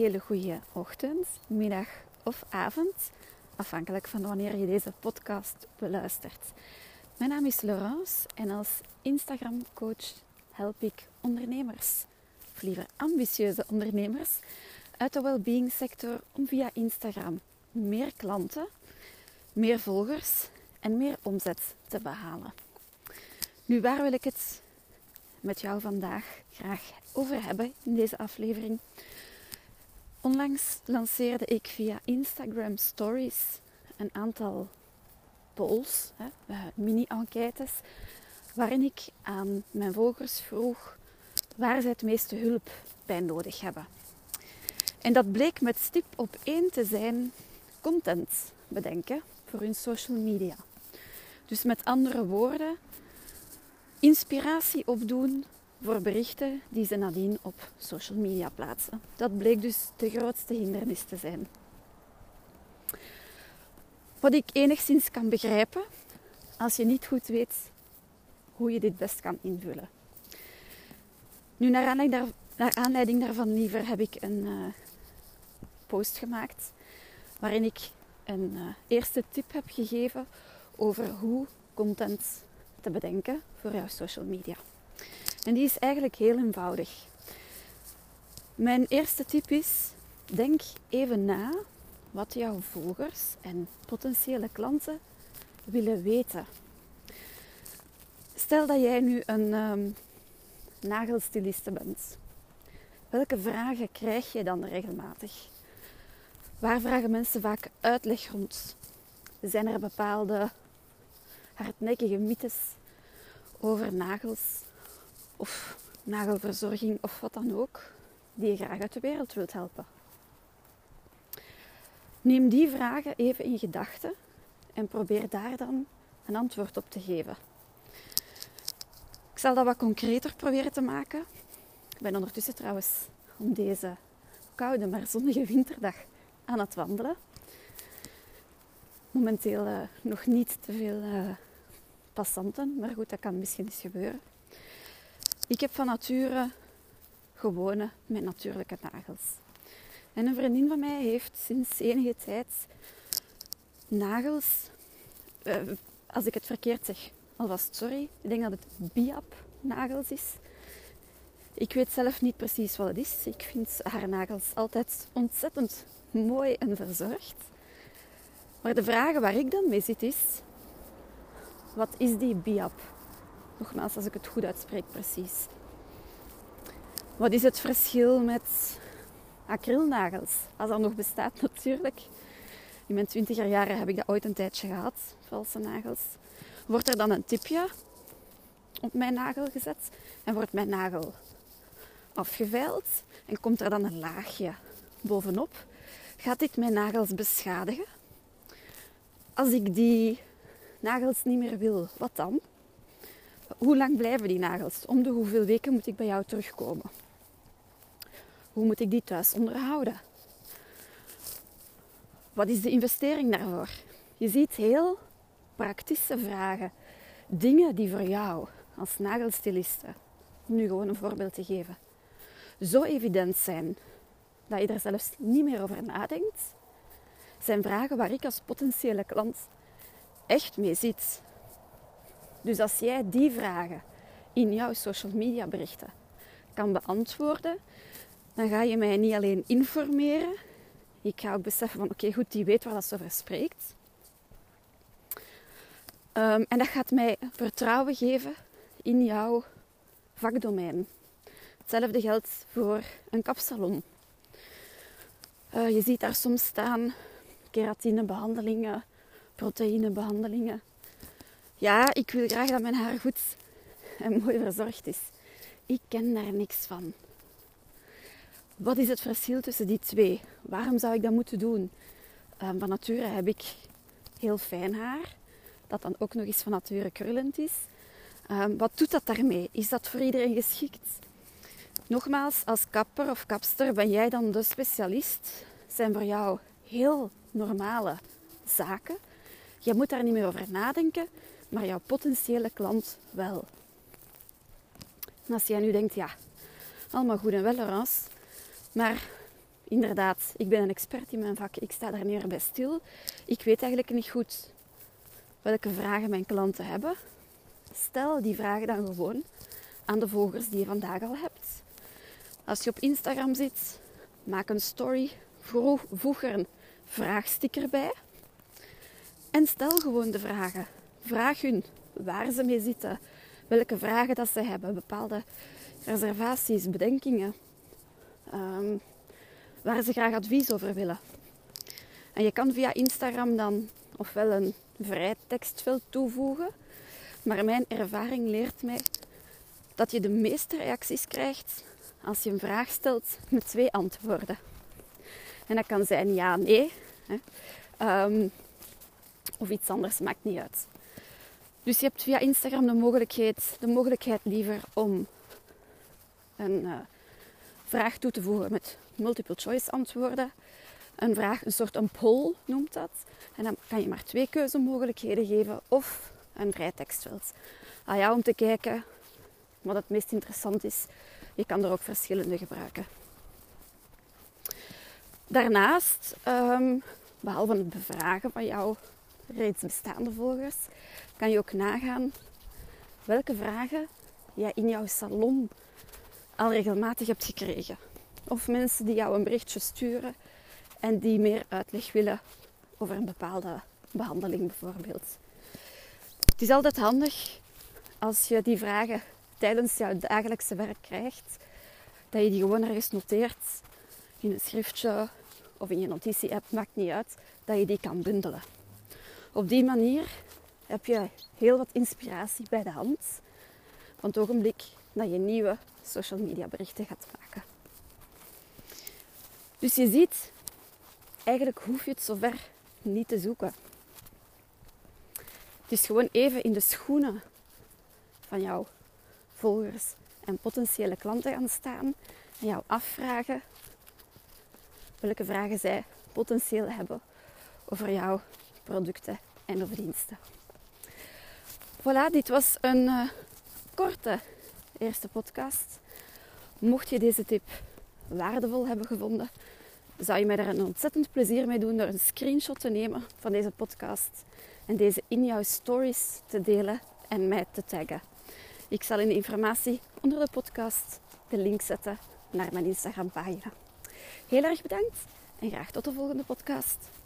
hele goede ochtend, middag of avond, afhankelijk van wanneer je deze podcast beluistert. Mijn naam is Laurence en als Instagram coach help ik ondernemers, of liever ambitieuze ondernemers, uit de well-being sector om via Instagram meer klanten, meer volgers en meer omzet te behalen. Nu, waar wil ik het met jou vandaag graag over hebben in deze aflevering? Onlangs lanceerde ik via Instagram Stories een aantal polls, eh, mini-enquêtes, waarin ik aan mijn volgers vroeg waar zij het meeste hulp bij nodig hebben. En dat bleek met stip op één te zijn content bedenken voor hun social media. Dus met andere woorden, inspiratie opdoen voor berichten die ze nadien op social media plaatsen. Dat bleek dus de grootste hindernis te zijn. Wat ik enigszins kan begrijpen als je niet goed weet hoe je dit best kan invullen. Nu, naar aanleiding, daar, aanleiding daarvan, liever, heb ik een uh, post gemaakt waarin ik een uh, eerste tip heb gegeven over hoe content te bedenken voor jouw social media. En die is eigenlijk heel eenvoudig. Mijn eerste tip is: denk even na wat jouw volgers en potentiële klanten willen weten. Stel dat jij nu een um, nagelstiliste bent. Welke vragen krijg je dan regelmatig? Waar vragen mensen vaak uitleg rond? Zijn er bepaalde hardnekkige mythes over nagels of nagelverzorging of wat dan ook, die je graag uit de wereld wilt helpen? Neem die vragen even in gedachten en probeer daar dan een antwoord op te geven. Ik zal dat wat concreter proberen te maken. Ik ben ondertussen trouwens om deze koude maar zonnige winterdag aan het wandelen. Momenteel uh, nog niet te veel uh, passanten, maar goed, dat kan misschien eens gebeuren. Ik heb van nature gewone met natuurlijke nagels. En een vriendin van mij heeft sinds enige tijd nagels. Uh, als ik het verkeerd zeg, alvast sorry. Ik denk dat het Biap nagels is. Ik weet zelf niet precies wat het is. Ik vind haar nagels altijd ontzettend mooi en verzorgd. Maar de vraag waar ik dan mee zit is: wat is die biap? Nogmaals, als ik het goed uitspreek, precies. Wat is het verschil met acrylnagels? Als dat nog bestaat, natuurlijk. In mijn twintiger jaren heb ik dat ooit een tijdje gehad, valse nagels. Wordt er dan een tipje op mijn nagel gezet en wordt mijn nagel afgeveild en komt er dan een laagje bovenop. Gaat dit mijn nagels beschadigen? Als ik die nagels niet meer wil, wat dan? Hoe lang blijven die nagels? Om de hoeveel weken moet ik bij jou terugkomen? Hoe moet ik die thuis onderhouden? Wat is de investering daarvoor? Je ziet heel praktische vragen. Dingen die voor jou als nagelstiliste, nu gewoon een voorbeeld te geven, zo evident zijn dat je er zelfs niet meer over nadenkt, zijn vragen waar ik als potentiële klant echt mee zit. Dus als jij die vragen in jouw social media berichten kan beantwoorden, dan ga je mij niet alleen informeren. Ik ga ook beseffen van oké, goed, die weet waar dat ze over spreekt. Um, en dat gaat mij vertrouwen geven in jouw vakdomein. Hetzelfde geldt voor een kapsalon. Uh, je ziet daar soms staan keratinebehandelingen, proteïnebehandelingen. Ja, ik wil graag dat mijn haar goed en mooi verzorgd is. Ik ken daar niks van. Wat is het verschil tussen die twee? Waarom zou ik dat moeten doen? Um, van nature heb ik heel fijn haar, dat dan ook nog eens van nature krullend is. Um, wat doet dat daarmee? Is dat voor iedereen geschikt? Nogmaals, als kapper of kapster ben jij dan de specialist. Zijn voor jou heel normale zaken. Je moet daar niet meer over nadenken, maar jouw potentiële klant wel. Als jij nu denkt, ja, allemaal goed en wel, Laurence, maar inderdaad, ik ben een expert in mijn vak. Ik sta daar niet meer bij stil. Ik weet eigenlijk niet goed welke vragen mijn klanten hebben. Stel die vragen dan gewoon aan de volgers die je vandaag al hebt. Als je op Instagram zit, maak een story, voeg er een vraagsticker bij en stel gewoon de vragen. Vraag hun waar ze mee zitten, welke vragen dat ze hebben, bepaalde reservaties, bedenkingen, ehm, waar ze graag advies over willen. En je kan via Instagram dan ofwel een vrij tekstveld toevoegen, maar mijn ervaring leert mij dat je de meeste reacties krijgt als je een vraag stelt met twee antwoorden. En dat kan zijn ja, nee. Hè. Ehm, of iets anders, maakt niet uit. Dus je hebt via Instagram de mogelijkheid, de mogelijkheid liever om een uh, vraag toe te voegen met multiple choice antwoorden. Een vraag, een soort een poll noemt dat. En dan kan je maar twee keuzemogelijkheden geven of een vrij tekstveld. Ah ja, om te kijken wat het meest interessant is. Je kan er ook verschillende gebruiken. Daarnaast, um, behalve het bevragen van jouw reeds bestaande volgers, kan je ook nagaan welke vragen jij in jouw salon al regelmatig hebt gekregen. Of mensen die jou een berichtje sturen en die meer uitleg willen over een bepaalde behandeling bijvoorbeeld. Het is altijd handig als je die vragen tijdens jouw dagelijkse werk krijgt, dat je die gewoon ergens noteert in een schriftje of in je notitie-app, maakt niet uit, dat je die kan bundelen. Op die manier heb je heel wat inspiratie bij de hand van het ogenblik dat je nieuwe social media berichten gaat maken. Dus je ziet, eigenlijk hoef je het zover niet te zoeken. Het is gewoon even in de schoenen van jouw volgers en potentiële klanten gaan staan en jou afvragen welke vragen zij potentieel hebben over jouw producten en of diensten. Voilà, dit was een uh, korte eerste podcast. Mocht je deze tip waardevol hebben gevonden, zou je mij daar een ontzettend plezier mee doen door een screenshot te nemen van deze podcast en deze in jouw stories te delen en mij te taggen. Ik zal in de informatie onder de podcast de link zetten naar mijn Instagram pagina. Heel erg bedankt en graag tot de volgende podcast.